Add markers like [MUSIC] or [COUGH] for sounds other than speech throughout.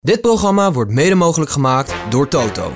Dit programma wordt mede mogelijk gemaakt door Toto.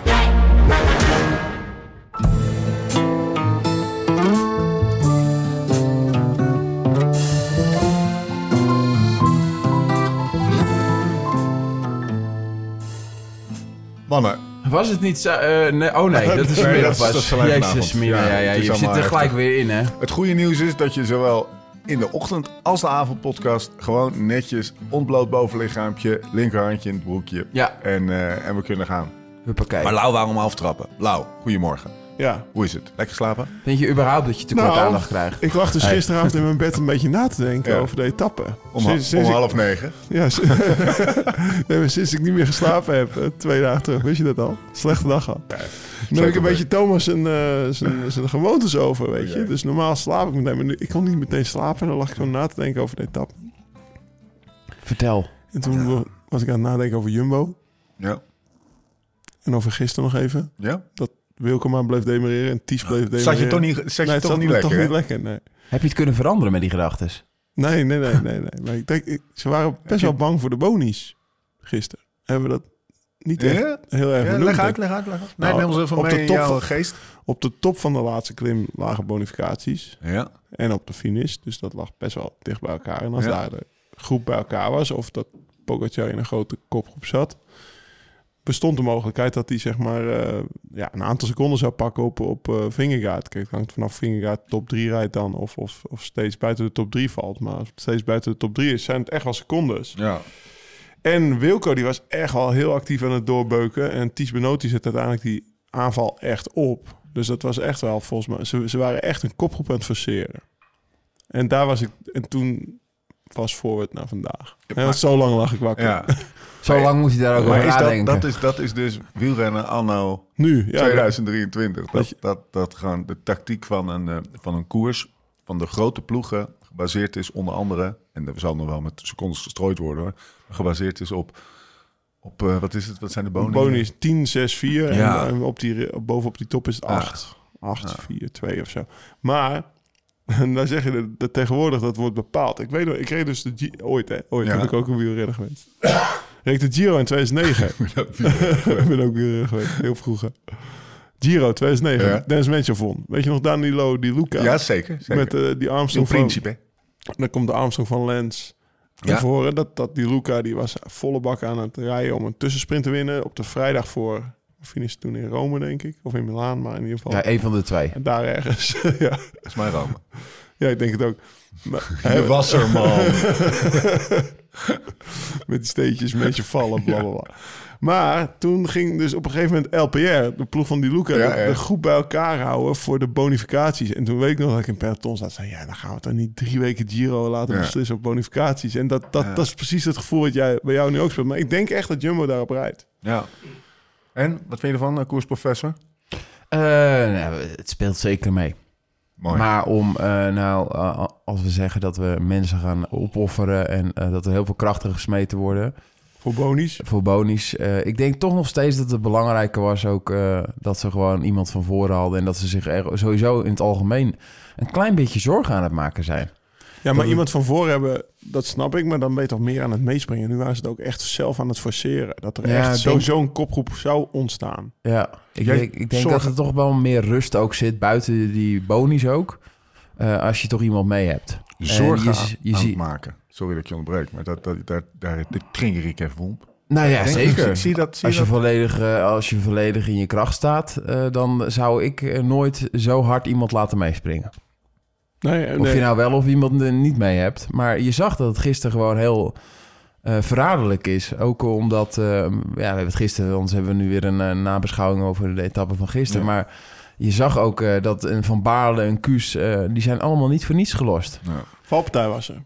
Mannen, Was het niet zo... eh, nee, oh nee, [LAUGHS] dat is Nee, vanmiddag dat is- pas. dat is alleen Jezus, vanavond. mina, Ja, ja, ja, het is je zit er gelijk heftig. weer in, hè? het goede nieuws is dat je zowel in de ochtend als de avondpodcast gewoon netjes ontbloot bovenlichaampje, linkerhandje in het broekje. Ja. En, eh, en we kunnen gaan. Huppakee. Maar Lau, waarom aftrappen? Lau, goedemorgen. Ja. Hoe is het? Lekker geslapen? Vind je überhaupt dat je te kort Nou, aandacht krijgt? Ik lag dus Hey. gisteravond in mijn bed een beetje na te denken Ja. over de etappe. Om, Sinds- om sinds ik- half negen. Ja, [LAUGHS] nee, sinds ik niet meer geslapen heb, eh, twee dagen terug, wist je dat al? Slechte dag gehad. Dan heb ik een beetje Thomas zijn, eh, zijn, [LAUGHS] zijn gewoontes over, weet je. Dus normaal slaap ik meteen, maar nu, ik kon niet meteen slapen. Dan lag ik gewoon na te denken over de etappe. Vertel. En toen was ik aan het nadenken over Jumbo. Ja. En over gisteren nog even. Ja? Dat Wilkema bleef demereren en Ties bleef demereren. Zat je toch niet, zat je nee, het toch zat niet lekker? toch hè? niet lekker, nee. Heb je het kunnen veranderen met die gedachten? Nee, nee, nee, nee, nee. Maar ik denk, ik- ze waren best wel bang voor de bonies gisteren. Hebben we dat niet echt Ja? heel erg Ja, benoemd, leg uit, ik. leg uit, leg uit. Nou, Nee, neem ons even op de mee top jouw van- geest. Op de top van de laatste klim lagen bonificaties. Ja. En op de finish. Dus dat lag best wel dicht bij elkaar. En als Ja. daar de groep bij elkaar was... of dat Pogacar in een grote kopgroep zat... bestond de mogelijkheid dat hij zeg maar eh, ja, een aantal seconden zou pakken op, op Vingegaard. Kijk, het hangt vanaf Vingegaard top 3 rijdt dan of, of, of steeds buiten de top 3 valt. Maar als het steeds buiten de top 3 is, zijn het echt wel secondes. Ja. En Wilco die was echt wel heel actief aan het doorbeuken. En Ties Benoot die zet uiteindelijk die aanval echt op. Dus dat was echt wel volgens mij... Ze, ze waren echt een kopgroep aan het forceren. En daar was ik... En toen was forward naar vandaag. En maar- zo lang lag ik wakker. ja. [LAUGHS] Zo lang moet je daar ook Maar over is dat, nadenken. dat, is, dat is dus wielrennen anno Nu, ja. 2023. dat Dat, je- dat, dat gewoon de tactiek van een, eh, van een koers van de grote ploegen gebaseerd is onder andere, en dat zal nog wel met secondes gestrooid worden, hoor, gebaseerd is op, op eh, wat is het, wat zijn de bonen? Bonus 10, 6, 4. Ja. En, en op die, bovenop die top is het 8. 8, 4, 2 of zo. Maar... En [LAUGHS] dan zeg je dat, dat tegenwoordig dat wordt bepaald. Ik weet nog, ik reed dus de G ooit, hè? Ooit Ja. heb ik ook een wielrenner geweest. [COUGHS] reed de Giro in 2009. [LAUGHS] [LAUGHS] ik ben ook wielrenner geweest, heel vroeger. Giro 2009. Ja. Dennis won. Weet je nog Danilo Di Luca? Ja, zeker. zeker. Met eh, die In Armstrong van... principe. Dan komt de Armstrong van Lens Ja. Dat, dat die Luca die was volle bak aan het rijden om een tussensprint te winnen. Op de vrijdag voor... Finish toen in Rome, denk ik. Of in Milaan, maar in ieder geval... Ja, een van de twee. En [LAUGHS] daar ergens. [LAUGHS] ja. Dat is mijn Rome. ja, ik denk het ook. Maar, Je was er, man. met die steetjes een beetje vallen, bla bla bla. Maar toen ging dus op een gegeven moment LPR, de ploeg van die Luca, Ja, de, ja. de groep bij elkaar houden voor de bonificaties. En toen weet ik nog dat ik in peloton zat. Zei, ja, dan gaan we het dan niet drie weken Giro laten Ja. beslissen op bonificaties. En dat, dat, Ja. dat is precies het gevoel wat jij bij jou nu ook speelt. Maar ik denk echt dat Jumbo daarop rijdt. Ja. En, wat vind je ervan, eh, koersprofessor? Eh, nou, het speelt zeker mee. Mooi. Maar om, eh, nou, als we zeggen dat we mensen gaan opofferen... en dat er heel veel krachten gesmeten worden Voor bonies. voor bonies... ik denk toch nog steeds dat het belangrijker was ook... dat ze gewoon iemand van voren hadden... en dat ze zich er sowieso in het algemeen... een klein beetje zorgen aan het maken zijn. Ja, maar Dat- iemand van voor hebben, dat snap ik. Maar dan ben je toch meer aan het meespringen. Nu waren ze het ook echt zelf aan het forceren. Dat er Ja, echt ik denk- sowieso een kopgroep zou ontstaan. Ja, ik Jij denk, ik denk dat er toch wel meer rust ook zit... buiten die bonies ook... eh, als je toch iemand mee hebt. En Zorgen je aan, z- je aan ziet- het maken. Sorry dat ik je onderbreek, maar dat, dat, daar, daar trigger ik even om. Nou ja, zeker. [LAUGHS] Zie, zie dat? Zie Als je dat? volledig, eh, als je volledig in je kracht staat, eh, dan zou ik nooit zo hard iemand laten meespringen. Nee, Of je nou wel of iemand er niet mee hebt. Maar je zag dat het gisteren gewoon heel eh, verraderlijk is. Ook omdat, eh, ja, we hebben het gisteren, anders hebben we nu weer een eh, nabeschouwing over de etappe van gisteren. Ja. Maar je zag ook eh, dat een Van Baarle en Kuus, eh, die zijn allemaal niet voor niets gelost. Ja, Valpartij was er.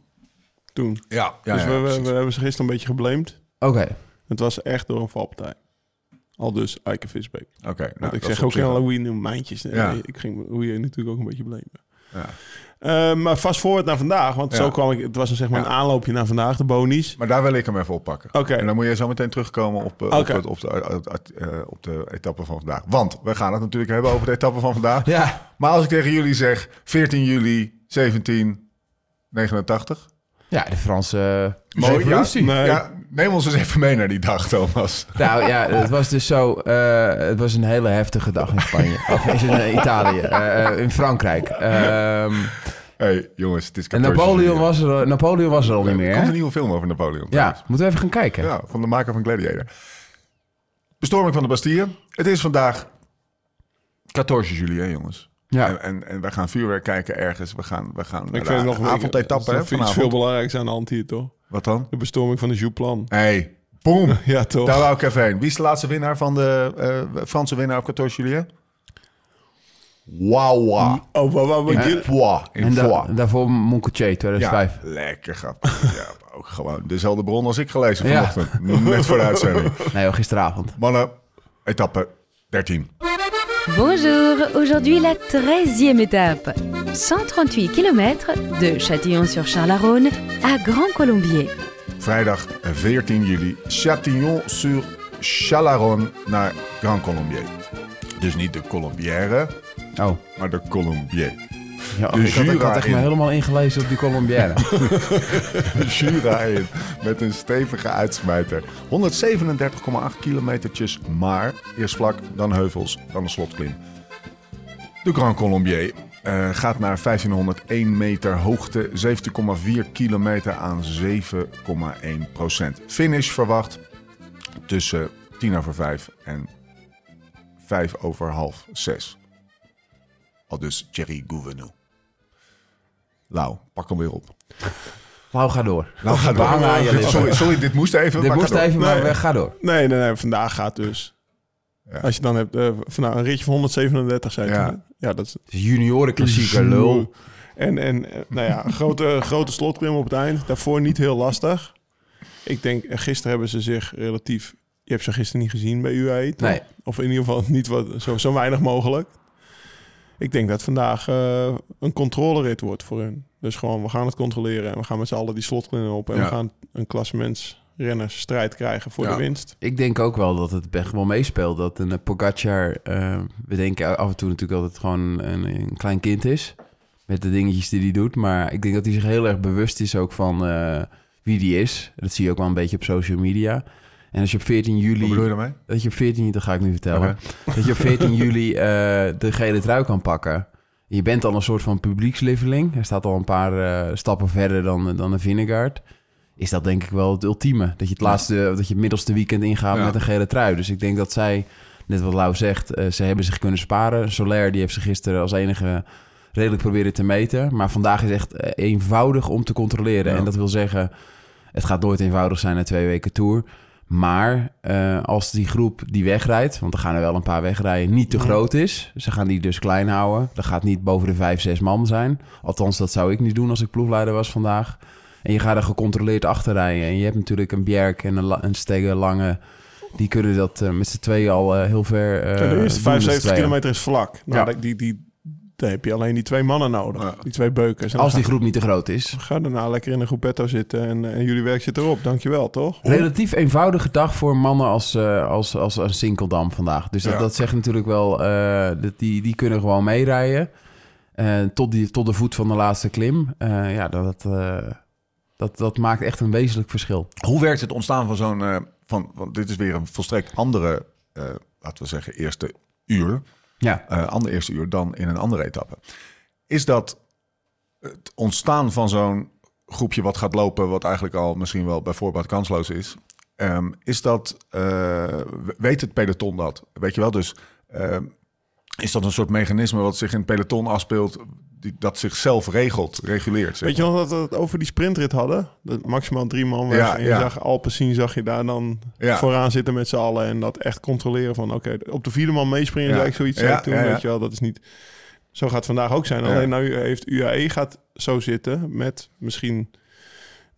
Toen. ja, ja, dus ja, we, we, hebben ze gisteren een beetje geblamed. Oké, Het was echt door een valpartij. Al dus Eike Visbeek. Oké, nou, ik zeg ook in wel- Louis nu mijntjes. Nee, Ja. Ik ging hoe je natuurlijk ook een beetje blamen. Ja. Eh, maar vast vooruit naar vandaag. Want Ja. zo kwam ik... Het was een, zeg maar Ja. een aanloopje naar vandaag, de bonies. Maar daar wil ik hem even oppakken. Oké. En dan moet je zo meteen terugkomen op, eh, op, Oké. het- op, de, eh, op de etappe van vandaag. Want we gaan het natuurlijk hebben over de etappe van vandaag. ja. Maar als ik tegen jullie zeg 14 juli 1789, Ja, de Franse uh, Mooi, ja, revolutie. Nee. ja, neem ons eens even mee naar die dag, Thomas. [LAUGHS] Nou ja, het was dus zo. eh, het was een hele heftige dag in Spanje. of in Italië. in Frankrijk. Ehm, hey, jongens, het is en 14 Napoleon juli. was, er, Napoleon was er al niet Er meer. komt hè? een nieuwe film over Napoleon. Ja, moeten we even gaan kijken. Ja, van de maker van Gladiator. Bestorming van de Bastille. Het is vandaag 14 juli, hè, jongens. Ja. En, en, en we gaan vuurwerk kijken ergens. We gaan, we gaan Ik vind nog avondetappe, hè, er is iets vanavond. veel belangrijks aan de hand hier, toch? Wat dan? De bestorming van de Jouplan. Hey, boom. [LAUGHS] Ja, toch? Daar wou ik even heen. Wie is de laatste winnaar van de eh, Franse winnaar op 14 juli? Wawa. Oh, wat, In Poix. En da- daarvoor Moncoutier, Ja, 2005. lekker grappig. ja, ook gewoon dezelfde bron als ik gelezen Ja. vanochtend. Net voor de uitzending. [LAUGHS] Nee, gisteravond. Mannen, etappe 13. Bonjour, aujourd'hui la 13e étape. 138 km de Châtillon-sur-Charles-Rhône à Grand Colombier. Vrijdag 14 juli. Châtillon-sur-Chalaronne naar Grand Colombier. Dus niet de Colombière, Oh, maar de Colombier. ja, De ik, had, ik Jura had echt me helemaal ingelezen op die Colombière. [LAUGHS] Jura in. Met een stevige uitsmijter. 137,8 kilometertjes, maar eerst vlak, dan heuvels, dan een slotklim. De Grand Colombier eh, gaat naar 1501 meter hoogte, 17,4 kilometer aan 7,1 procent. Finish verwacht tussen 10 over 5 en 5 over half 6. Al dus Thierry Gouvenou. Lau, pak hem weer op. Nou, ga door. Nou, ga lippen. Sorry, sorry, dit moest even. Dit maar moest ga door. even, maar Nee. we- ga door. Nee, nee, nee. Vandaag gaat dus. Ja. Als je dan hebt, eh vandaag een ritje van 137 zei ik Ja. Ja, dat is... Het is juniorenklassieker, lul. En, en eh, nou ja, grote, grote slotklim op het eind. Daarvoor niet heel lastig. Ik denk, eh, gisteren hebben ze zich relatief... Je hebt ze gisteren niet gezien bij UAE? Nee. Of in ieder geval niet wat, zo, zo weinig mogelijk. Ik denk dat vandaag eh, een controlerit wordt voor hun. Dus gewoon, we gaan het controleren. En we gaan met z'n allen die slotklimmen op. En Ja. we gaan een klassementsrenners strijd krijgen voor Ja. de winst. Ik denk ook wel dat het echt wel meespeelt. Dat een eh, Pogacar, eh, we denken af en toe natuurlijk dat het gewoon een, een klein kind is. Met de dingetjes die hij doet. Maar ik denk dat hij zich heel erg bewust is ook van wie die is. Dat zie je ook wel een beetje op social media. En als je op 14 juli... Wat bedoel je daarmee? Dat je op 14, dat ga ik nu vertellen. [LAUGHS] Dat je op 14 juli eh, de gele trui kan pakken. Je bent al een soort van publiekslieveling. Hij staat al een paar eh, stappen verder dan, dan een Vingegaard. Is dat denk ik wel het ultieme. Dat je het laatste, dat je het middelste weekend ingaat Ja. met een gele trui. Dus ik denk dat zij, net wat Lau zegt, eh, ze hebben zich kunnen sparen. Soler die heeft ze gisteren als enige redelijk proberen te meten. Maar vandaag is echt eh, eenvoudig om te controleren. Ja. En dat wil zeggen, het gaat nooit eenvoudig zijn na twee weken Tour. Maar eh, als die groep die wegrijdt, want er gaan er wel een paar wegrijden, niet te groot is. Ze gaan die dus klein houden. Dat gaat niet boven de vijf, zes man zijn. Althans, dat zou ik niet doen als ik ploegleider was vandaag. En je gaat er gecontroleerd achter rijden. En je hebt natuurlijk een Bjerk en een, een Stegge Lange. Die kunnen dat eh, met z'n tweeën al eh, heel ver. de eerste z'n 75 tweeën. kilometer is vlak. Nou, Ja. die, die, daar heb je alleen die twee mannen nodig. Ja. Die twee beukers. En Als dan die groep niet te groot is. ga, daarna lekker in een groepetto zitten en, en jullie werk zit erop. Dankjewel, toch? Relatief eenvoudige dag voor mannen als, eh, als, als een Sinkeldam vandaag. Dus dat, Ja. dat zegt natuurlijk wel, eh, dat die, die kunnen gewoon meerijden. eh, tot, die, tot de voet van de laatste klim. Eh, ja, dat, eh, dat, dat maakt echt een wezenlijk verschil. Hoe werkt het ontstaan van zo'n... eh, van, want dit is weer een volstrekt andere, eh, laten we zeggen, eerste uur. Ja, eh ander eerste uur dan in een andere etappe. Is dat het ontstaan van zo'n groepje wat gaat lopen, wat eigenlijk al misschien wel bij voorbaat kansloos is, ehm, is dat, eh, weet het peloton dat? Weet je wel, dus ehm, is dat een soort mechanisme wat zich in het peloton afspeelt, die, dat zichzelf regelt, reguleert? zeg Weet je nog dat we het over die sprintrit hadden? Dat maximaal drie man weg. Ja, en je ja. zag Alpecin, zag je daar dan Ja. vooraan zitten met z'n allen. En dat echt controleren van, oké, op de vierde man meespringen. Ja. Ik zoiets Ja, toen, ja, ja. weet je wel. Dat is niet... Zo gaat het vandaag ook zijn. Alleen nou heeft UAE gaat zo zitten met misschien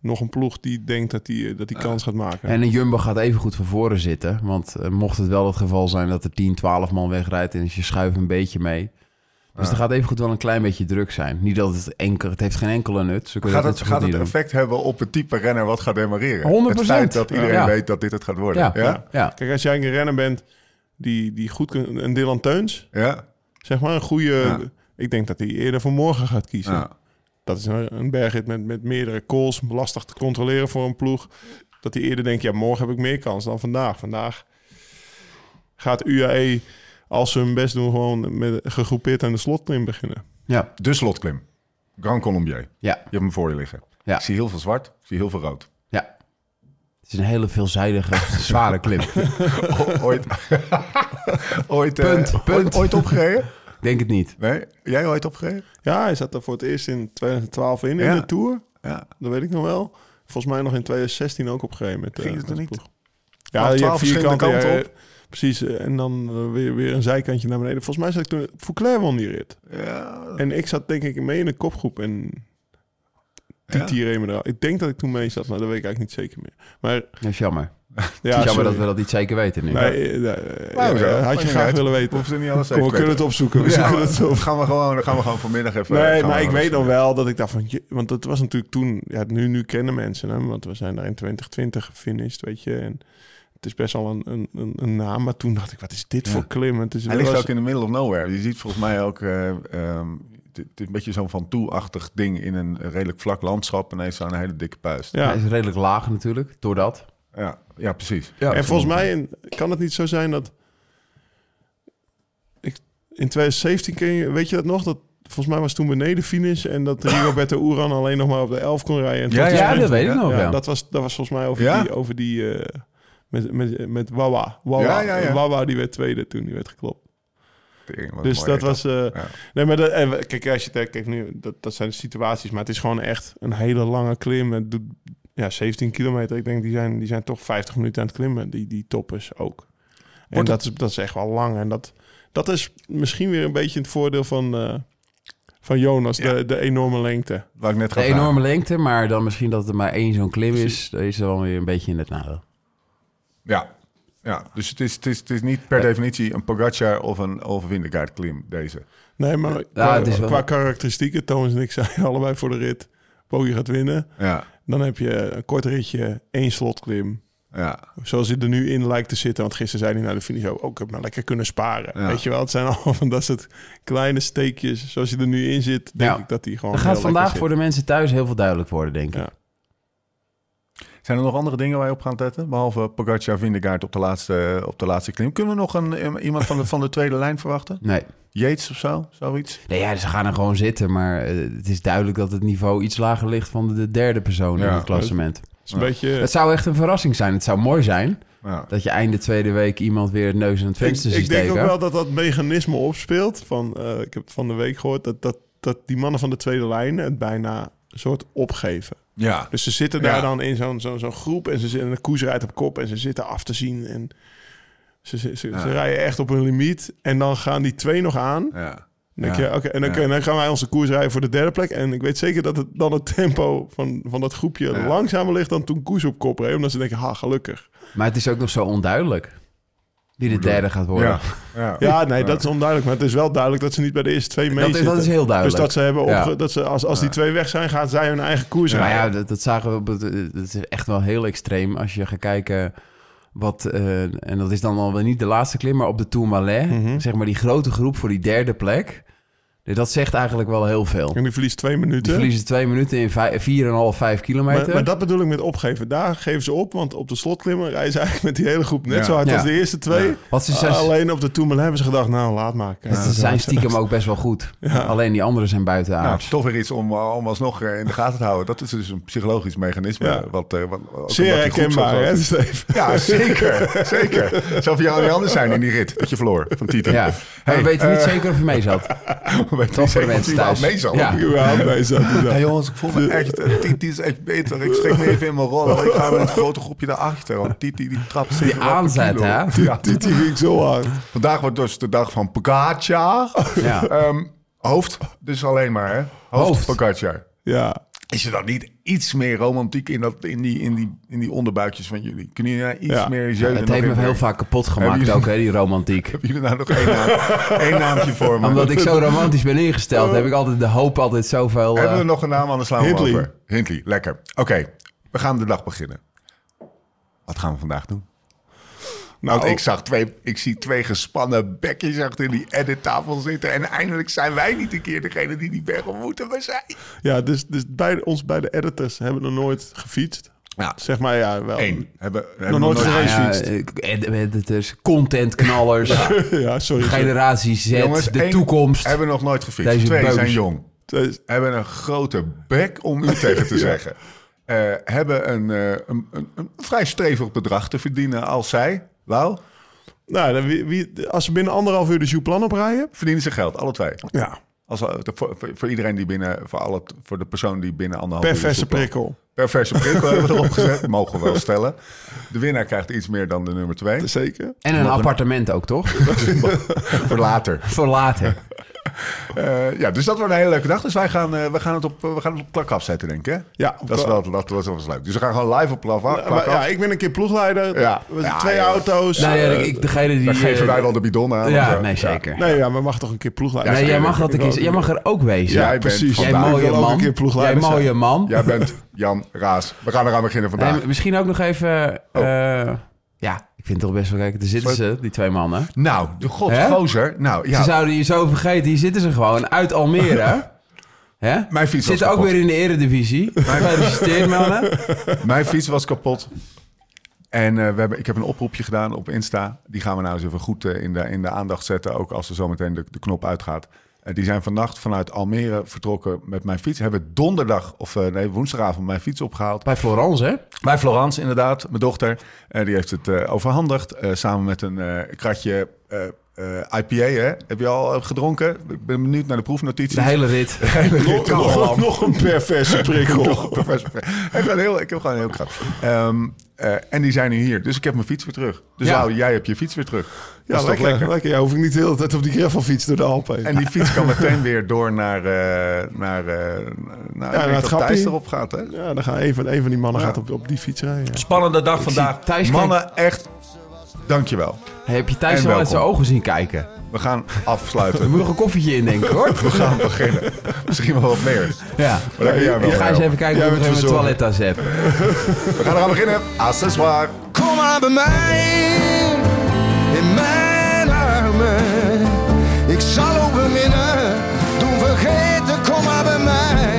nog een ploeg die denkt dat die, dat die kans gaat maken. en een Jumbo gaat even goed van voren zitten. Want eh, mocht het wel het geval zijn dat er 10, 12 man wegrijdt... en dus je schuift een beetje mee... Dus Ja. er gaat even goed wel een klein beetje druk zijn. Niet dat het enkel... Het heeft geen enkele nut. Ze kunnen Gaat het, gaat het doen. effect hebben op het type renner wat gaat demareren? 100%. Het feit dat iedereen Ja. weet dat dit het gaat worden. Ja, Ja? ja. ja. Kijk, als jij een renner bent die, die goed kunt... Een Dylan Teuns, Ja? zeg maar, een goede... Ja. Ik denk dat hij eerder voor morgen gaat kiezen. Dat is een, een bergrit met, met meerdere calls, lastig te controleren voor een ploeg. Dat hij eerder denkt, ja, morgen heb ik meer kans dan vandaag. Vandaag gaat UAE, als ze hun best doen, gewoon met, gegroepeerd aan de slotklim beginnen. Ja, De slotklim. Grand Colombier. ja, Je hebt hem voor je liggen. Ja. Ik zie heel veel zwart, ik zie heel veel rood. ja. Het is een hele veelzijdige, [LAUGHS] zware klim. O- ooit [LAUGHS] ooit, eh, Punt, punt. ooit, ooit opgereden? Denk het niet. Nee? Jij ooit opgereden? Ja, hij zat er voor het eerst in 2012 in, Ja. in de Tour. Ja. Dat weet ik nog wel. Volgens mij nog in 2016 ook opgegeven met, eh, Ging het er de niet? Ja, Ja, je 12 hebt vier verschillende kanten. ja, Precies, eh, en dan eh, weer, weer een zijkantje naar beneden. Volgens mij zat ik toen... Fouclair won die rit. Ja. En ik zat denk ik mee in een kopgroep en... Me eruit. Ik denk dat ik toen mee zat, maar dat weet ik eigenlijk niet zeker meer. Maar Dat is jammer. [LAUGHS] ja, het is jammer sorry. dat we dat niet zeker weten nu. Nee, eh, eh, Nou, ja, zo. had je niet graag uit. willen We weten. er niet alles Kom, we kunnen het opzoeken. We Ja, zoeken het op. gaan we gewoon, gaan we gewoon vanmiddag even. Nee, maar ik weet nog wel dat ik dacht van... je- Want het was natuurlijk toen... Ja, nu, nu kennen mensen hem. Want we zijn daar in 2020 gefinished, weet je. En het is best wel een, een, een, een naam. Maar toen dacht ik, wat is dit Ja. voor klim? Het is, Hij dat ligt was- ook in the middle of nowhere. Je ziet volgens mij ook... eh, ehm, het is een beetje zo'n van toe-achtig ding in een redelijk vlak landschap. En hij is een hele dikke puist. Ja. Hij is redelijk laag natuurlijk, door dat. Ja, ja precies. Ja, en volgens mij in- kan het niet zo zijn dat... Ik, in 2017, ken je, weet je dat nog? Dat, volgens mij was toen beneden finish... en dat [LAUGHS] Rigoberto Uran alleen nog maar op de 11 kon rijden. En Ja, Ja, dat weet ik nog, ja, ja. Dat, was, dat was volgens mij over Ja? die... Over die eh, met, met, met Wawa. Wawa. Wawa die werd tweede toen die werd geklopt. Dus dat was... eh. Nee, maar dat, en, kijk, als je kijkt nu, dat, dat zijn de situaties. Maar het is gewoon echt een hele lange klim. Het doet ja, 17 kilometer. Ik denk, die zijn, die zijn toch 50 minuten aan het klimmen, die, die toppers ook. En Wordt dat is, dat is echt wel lang. En dat, dat is misschien weer een beetje het voordeel van, eh, van Jonas, Ja. de, de enorme lengte. Waar ik net ga De vragen. enorme lengte, maar dan misschien dat er maar één zo'n klim is. Dat is er wel weer een beetje in het nadeel. Ja. ja, dus het is, het, is, het is niet per definitie een Pogacar of een, Vingegaard klim, deze. Nee, maar qua, het is wel- qua karakteristieken, Thomas en ik zeiden [LAUGHS] allebei voor de rit, Poggi gaat winnen. Ja, Dan heb je een kort ritje, één slotklim. ja. Zoals hij er nu in lijkt te zitten. Want gisteren zei hij naar de finish ook... Oh, ik heb nou lekker kunnen sparen. Ja. Weet je wel, het zijn [LAUGHS] allemaal van dat soort kleine steekjes. Zoals hij er nu in zit, denk Ja. ik dat hij gewoon heel gaat vandaag voor de mensen thuis heel veel duidelijk worden, denk ik. Zijn er nog andere dingen waar je op gaat letten? Behalve Pogacar, Vingegaard op de laatste, op de laatste klim. Kunnen we nog een, iemand van de, van de tweede lijn verwachten? Nee. Yates of zo? Zoiets? Nee, ja, ze gaan er gewoon zitten. Maar eh, het is duidelijk dat het niveau iets lager ligt van de, de derde persoon in het klassement. Het is een Ja. beetje... Het zou echt een verrassing zijn. Het zou mooi zijn Ja. dat je einde tweede week iemand weer het neus in het ik, venster ik ziet denk ook wel dat dat mechanisme opspeelt. Van, eh, ik heb van de week gehoord dat, dat, dat die mannen van de tweede lijn het bijna een soort opgeven. Ja. Dus ze zitten daar Ja. dan in zo'n zo'n zo'n groep en ze zitten de koers rijdt op kop en ze zitten af te zien en ze, ze, ze, Ja. ze rijden echt op hun limiet en dan gaan die twee nog aan. ja. Dan denk je, oké, en dan, gaan wij onze koers rijden voor de derde plek. En ik weet zeker dat het dan het tempo van, van dat groepje langzamer ligt dan toen koers op kop reed. Omdat ze denken, ha, gelukkig. Maar het is ook nog zo onduidelijk wie de derde gaat worden. Ja. Ja. Ja, nee, dat is onduidelijk. Maar het is wel duidelijk dat ze niet bij de eerste twee Dat, mee is, dat is heel Dus duidelijk. dat ze hebben opge- Ja. dat ze als, als die twee weg zijn, gaan zij hun eigen koers rijden. ja, dat, dat zagen we. op het- Het is echt wel heel extreem als je gaat kijken. Wat, eh, en dat is dan alweer niet de laatste klim, maar op de Tourmalet. Mhm. Zeg maar die grote groep voor die derde plek. Dat zegt eigenlijk wel heel veel. En die verliest twee Die minuten. verliezen twee minuten in vijf- 4,5, 5 kilometer. Maar, maar dat bedoel ik met opgeven. Daar geven ze op, want op de slotklimmen rijden ze eigenlijk met die hele groep net Ja. zo hard Ja. als de eerste twee. Ja. Wat ze zijn, alleen op de Tourmalet hebben ze gedacht, nou laat maar. Ze zijn stiekem ook best wel goed. Ja. Alleen die anderen zijn buiten Nou, aard. toch weer iets om, uh, om alsnog uh, in de gaten te houden. Dat is dus een psychologisch mechanisme. Ja. Wat, uh, wat, ook Zeer die herkenbaar, hè? Ja, zeker. zeker. Zou voor jou niet anders zijn in die rit dat je verloor van Tito. ja. Hey, we weten niet eh, zeker of hij mee zat. [LAUGHS] Of mensen thuis. mee zal. Ja. Überhaupt zat. Hey jongens, ik voel me echt... Titi is echt beter. Ik schrik me even in mijn rol. Ik ga met een grote groepje daarachter. Want Titi die trapt zich Die aanzet, hè? Ja. Titi ging zo hard. Vandaag wordt dus de dag van Pogacar. Ja. Ehm, hoofd, dus alleen maar, hè? Hoofd, Hoofd. Pogacar. Ja. Is er dan niet iets meer romantiek in, dat, in, die, in, die, in die onderbuikjes van jullie? Kunnen jullie nou iets Ja. meer jeunen Het nog heeft me heel vaak kapot gemaakt jullie- ook, hè, die romantiek. [LAUGHS] Hebben jullie nou nog één, naam, [LAUGHS] één naamje voor me? Omdat ik zo [LAUGHS] romantisch ben ingesteld, heb ik altijd de hoop altijd zoveel... eh, Hebben we nog een naam, anders slaan we over. Hindley, lekker. Oké, we gaan de dag beginnen. Wat gaan we vandaag doen? Want ik zag twee, ik zie twee gespannen bekjes achter die edittafel zitten. En eindelijk zijn wij niet een keer degene die die berg moeten we zijn. Ja, dus, dus bij, ons beide editors hebben nog nooit gefietst. Ja, Zeg maar, ja, wel. één. Hebben, hebben nooit nog. Ja, Racefiets. ja, ed- editors, contentknallers, [LAUGHS] ja, sorry. sorry. generatie Z, Jongens, de één toekomst. Hebben nog nooit gefietst. Deze Twee zijn jong. Dus- Hebben een grote bek om u tegen te [LAUGHS] zeggen. Eh, hebben een, eh, een, een, een vrij stevig bedrag te verdienen als zij. Lau, Nou, dan wie, wie, als ze binnen anderhalf uur de Jouplan oprijden... verdienen ze geld, alle twee. Ja, Als, eh, voor, voor, iedereen die binnen, voor, alle, voor de persoon die binnen anderhalf per uur de verse soep- prikkel. Per verse prikkel hebben we [LAUGHS] erop gezet. Mogen we wel stellen. De winnaar krijgt iets meer dan de nummer twee. Zeker. En een appartement ook, toch? [LAUGHS] Voor later. Voor later. Eh, ja, dus dat wordt een hele leuke dag. Dus wij gaan, eh, we gaan het op, eh, we gaan het op klak afzetten, denk ik. Hè? Ja, Dat is wel, dat was wel eens leuk. Dus we gaan gewoon live op klak, Maar, af. ja, ik ben een keer ploegleider. Ja. We zijn Ja, twee auto's. nou ja, ik, degene die... Dan geven wij wel de bidon aan. Ja, nee, zeker. Nee, ja, maar mag toch een keer ploegleider nee, zijn? jij mag, dat een keer, jij mag er ook wezen. Ja, Ja, jij bent precies. Jij mooie ook een man. keer Jij mooie man. Jij bent Jan Raas. We gaan eraan beginnen vandaag. Nee, misschien ook nog even... Oh. eh, ja, ik vind toch best wel... Kijk, daar zitten ze, die twee mannen. Nou, de god, Hè? gozer. Nou, Ze ja, zouden je zo vergeten. Hier zitten ze gewoon uit Almere. [LAUGHS] Hè? mijn fiets was Zitten ook kapot. weer in de eredivisie. [LAUGHS] Gefeliciteerd, mannen. Mijn fiets was kapot. En eh, we hebben, ik heb een oproepje gedaan op Insta. Die gaan we nou eens even goed eh, in, de, in de aandacht zetten. Ook als er zometeen de, de knop uitgaat. Eh, die zijn vannacht vanuit Almere vertrokken met mijn fiets. Hebben donderdag, of eh, nee, woensdagavond mijn fiets opgehaald. Bij Florence, hè? Bij Florence, inderdaad, mijn dochter. Eh, die heeft het overhandigd. samen met een kratje eh, IPA. Hè? Heb je al eh, gedronken? Ik ben benieuwd naar de proefnotities. De hele rit. [LAUGHS] Nog, nog, nog een perverse [LAUGHS] prikkel. Ik, heb een heel, ik heb gewoon een heel krap. Ehm, eh, en die zijn nu hier. Dus ik heb mijn fiets weer terug. Dus Ja. Lau, jij hebt je fiets weer terug. Ja, dat is lekker, toch lekker? lekker. Ja, hoef ik niet de hele tijd op die gravelfiets door de Alpen heen. En die fiets kan [LAUGHS] meteen weer door naar, eh naar, eh naar, naar dat grappie. Thijs erop gaat. Hè? Ja, dan gaan een van, een van die mannen Ja. gaat op, op die fiets rijden. ja. Spannende dag vandaag. Thijs Mannen, echt, dankjewel. Hey, heb je Thijs al uit zijn ogen zien kijken? We gaan afsluiten. [LAUGHS] moet nog een koffietje in, denk ik, hoor. [LAUGHS] We gaan beginnen. Misschien wel wat meer. Ja. Maar daar kun jij wel Ik ga eens even kijken ik bent nog even mijn verzorgd. toilettas [LAUGHS] heb. We gaan eraan beginnen. Accessoire. Kom maar bij mij, in mijn armen. Ik zal ook beminnen, doen vergeten, kom maar bij mij.